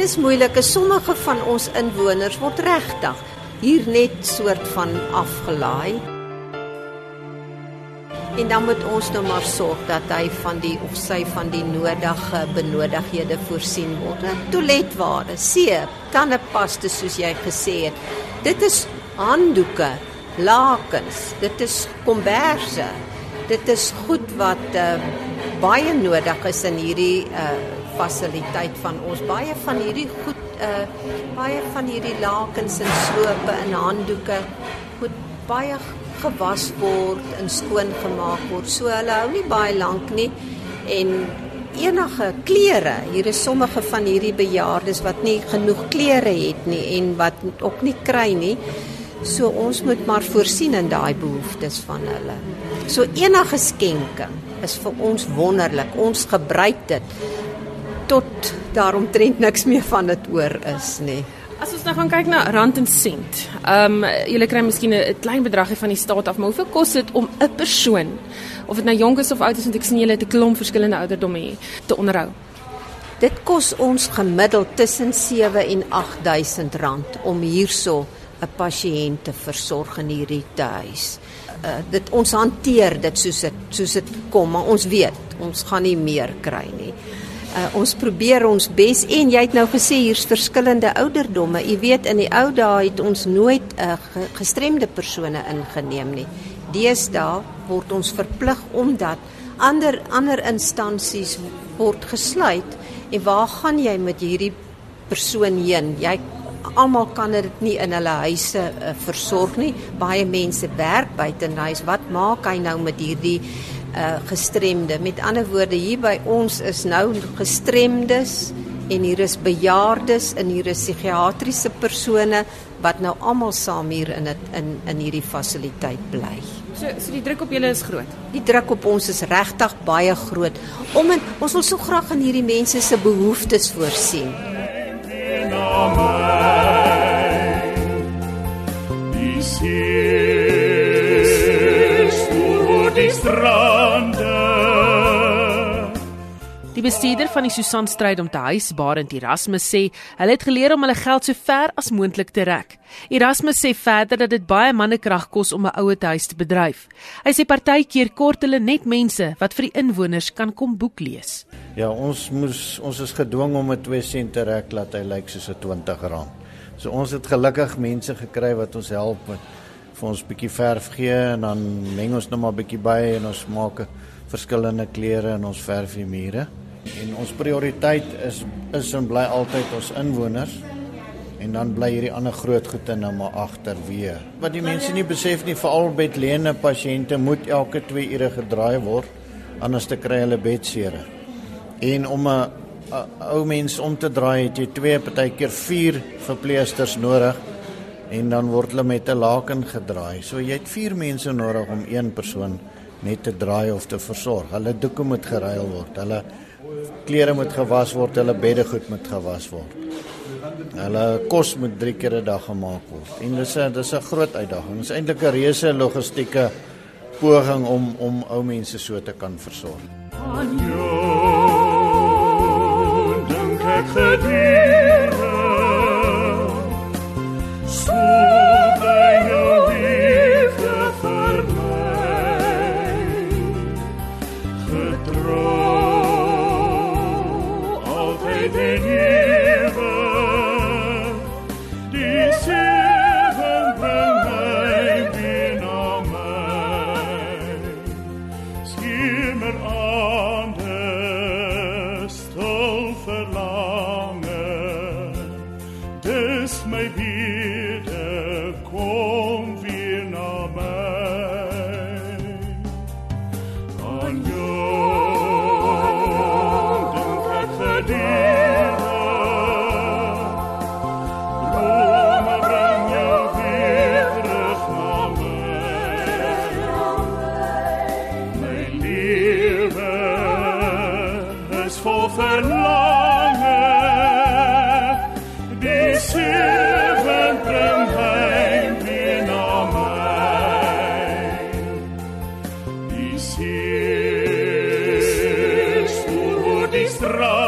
is moeilik. Sommige van ons inwoners word regtig hier net soort van afgelaai. En dan moet ons nou maar sorg dat hy van die of sy van die nodige benodighede voorsien word. Toiletware, seep, tandepaste soos jy gesê het. Dit is handdoeke, lakens, dit is komberse. Dit is goed wat uh, baie nodig is in hierdie uh, fasiliteit van ons. Baie van hierdie goed uh baie van hierdie lakens en slope en handdoeke moet baie gewas word en skoon gemaak word. So hulle hou nie baie lank nie en enige klere. Hier is sommige van hierdie bejaardes wat nie genoeg klere het nie en wat ook nie kry nie. So ons moet maar voorsien in daai behoeftes van hulle. So enige skenking is vir ons wonderlik. Ons gebruik dit tot daaromtrent niks meer van dit oor is nie. As ons nou gaan kyk na rand en sent. Ehm um, julle kry miskien 'n klein bedragie van die staat af, maar hoeveel kos dit om 'n persoon of dit nou jonk is of oud is, want ek sien julle het 'n klomp verskillende ouderdomme hier te onderhou. Dit kos ons gemiddeld tussen 7 en 8000 rand om hierso 'n pasiënt te versorg in hierdie huis. Uh, dit ons hanteer dit soos dit soos dit kom, maar ons weet ons gaan nie meer kry nie. Uh, ons probeer ons bes en jy het nou gesê hier's verskillende ouderdomme. Jy weet in die ou dae het ons nooit 'n uh, gestremde persone ingeneem nie. Deesdae word ons verplig omdat ander ander instansies word gesluit en waar gaan jy met hierdie persoon heen? Jy almal kan dit nie in hulle huise uh, versorg nie. Baie mense werk buite in huis. Wat maak hy nou met hierdie uh, gestremde. Met ander woorde hier by ons is nou gestremdes en hier is bejaardes en hier is psigiatriese persone wat nou almal saam hier in het, in in hierdie fasiliteit bly. So so die druk op julle is groot. Die druk op ons is regtig baie groot. Om en, ons wil so graag aan hierdie mense se behoeftes voorsien. Dis hier die strande. Die bestuurder van die Susan stryd om te huis Barend Erasmus sê, hulle het geleer om hulle geld so ver as moontlik te rek. Erasmus sê verder dat dit baie mannekrag kos om 'n ouer huis te bedryf. Hy sê partykeer kort hulle net mense wat vir die inwoners kan kom boek lees. Ja, ons moes ons is gedwing om 'n 2 sent te rek laat hy lyk soos 'n R20. So ons het gelukkig mense gekry wat ons help met vir ons bietjie verf gee en dan meng ons net maar bietjie by en ons maak verskillende kleure in ons verf die mure. En ons prioriteit is is en bly altyd ons inwoners. En dan bly hierdie ander groot goede nou maar agter weer. Wat die mense nie besef nie, veral bedlene pasiënte moet elke 2 ure gedraai word anders te kry hulle bedsere. En om 'n ou mens om te draai het jy twee partykeer 4 verpleegsters nodig en dan word hulle met 'n laken gedraai. So jy het 4 mense nodig om een persoon net te draai of te versorg. Hulle doeke moet geruil word. Hulle klere moet gewas word, hulle beddegoed moet gewas word. Hulle kos moet 3 keer 'n dag gemaak word. En dis 'n dis 'n groot uitdaging. Dit is eintlik 'n reuse logistieke poging om om ou mense so te kan versorg. Anjo, dink ek gedurende Vede nuestra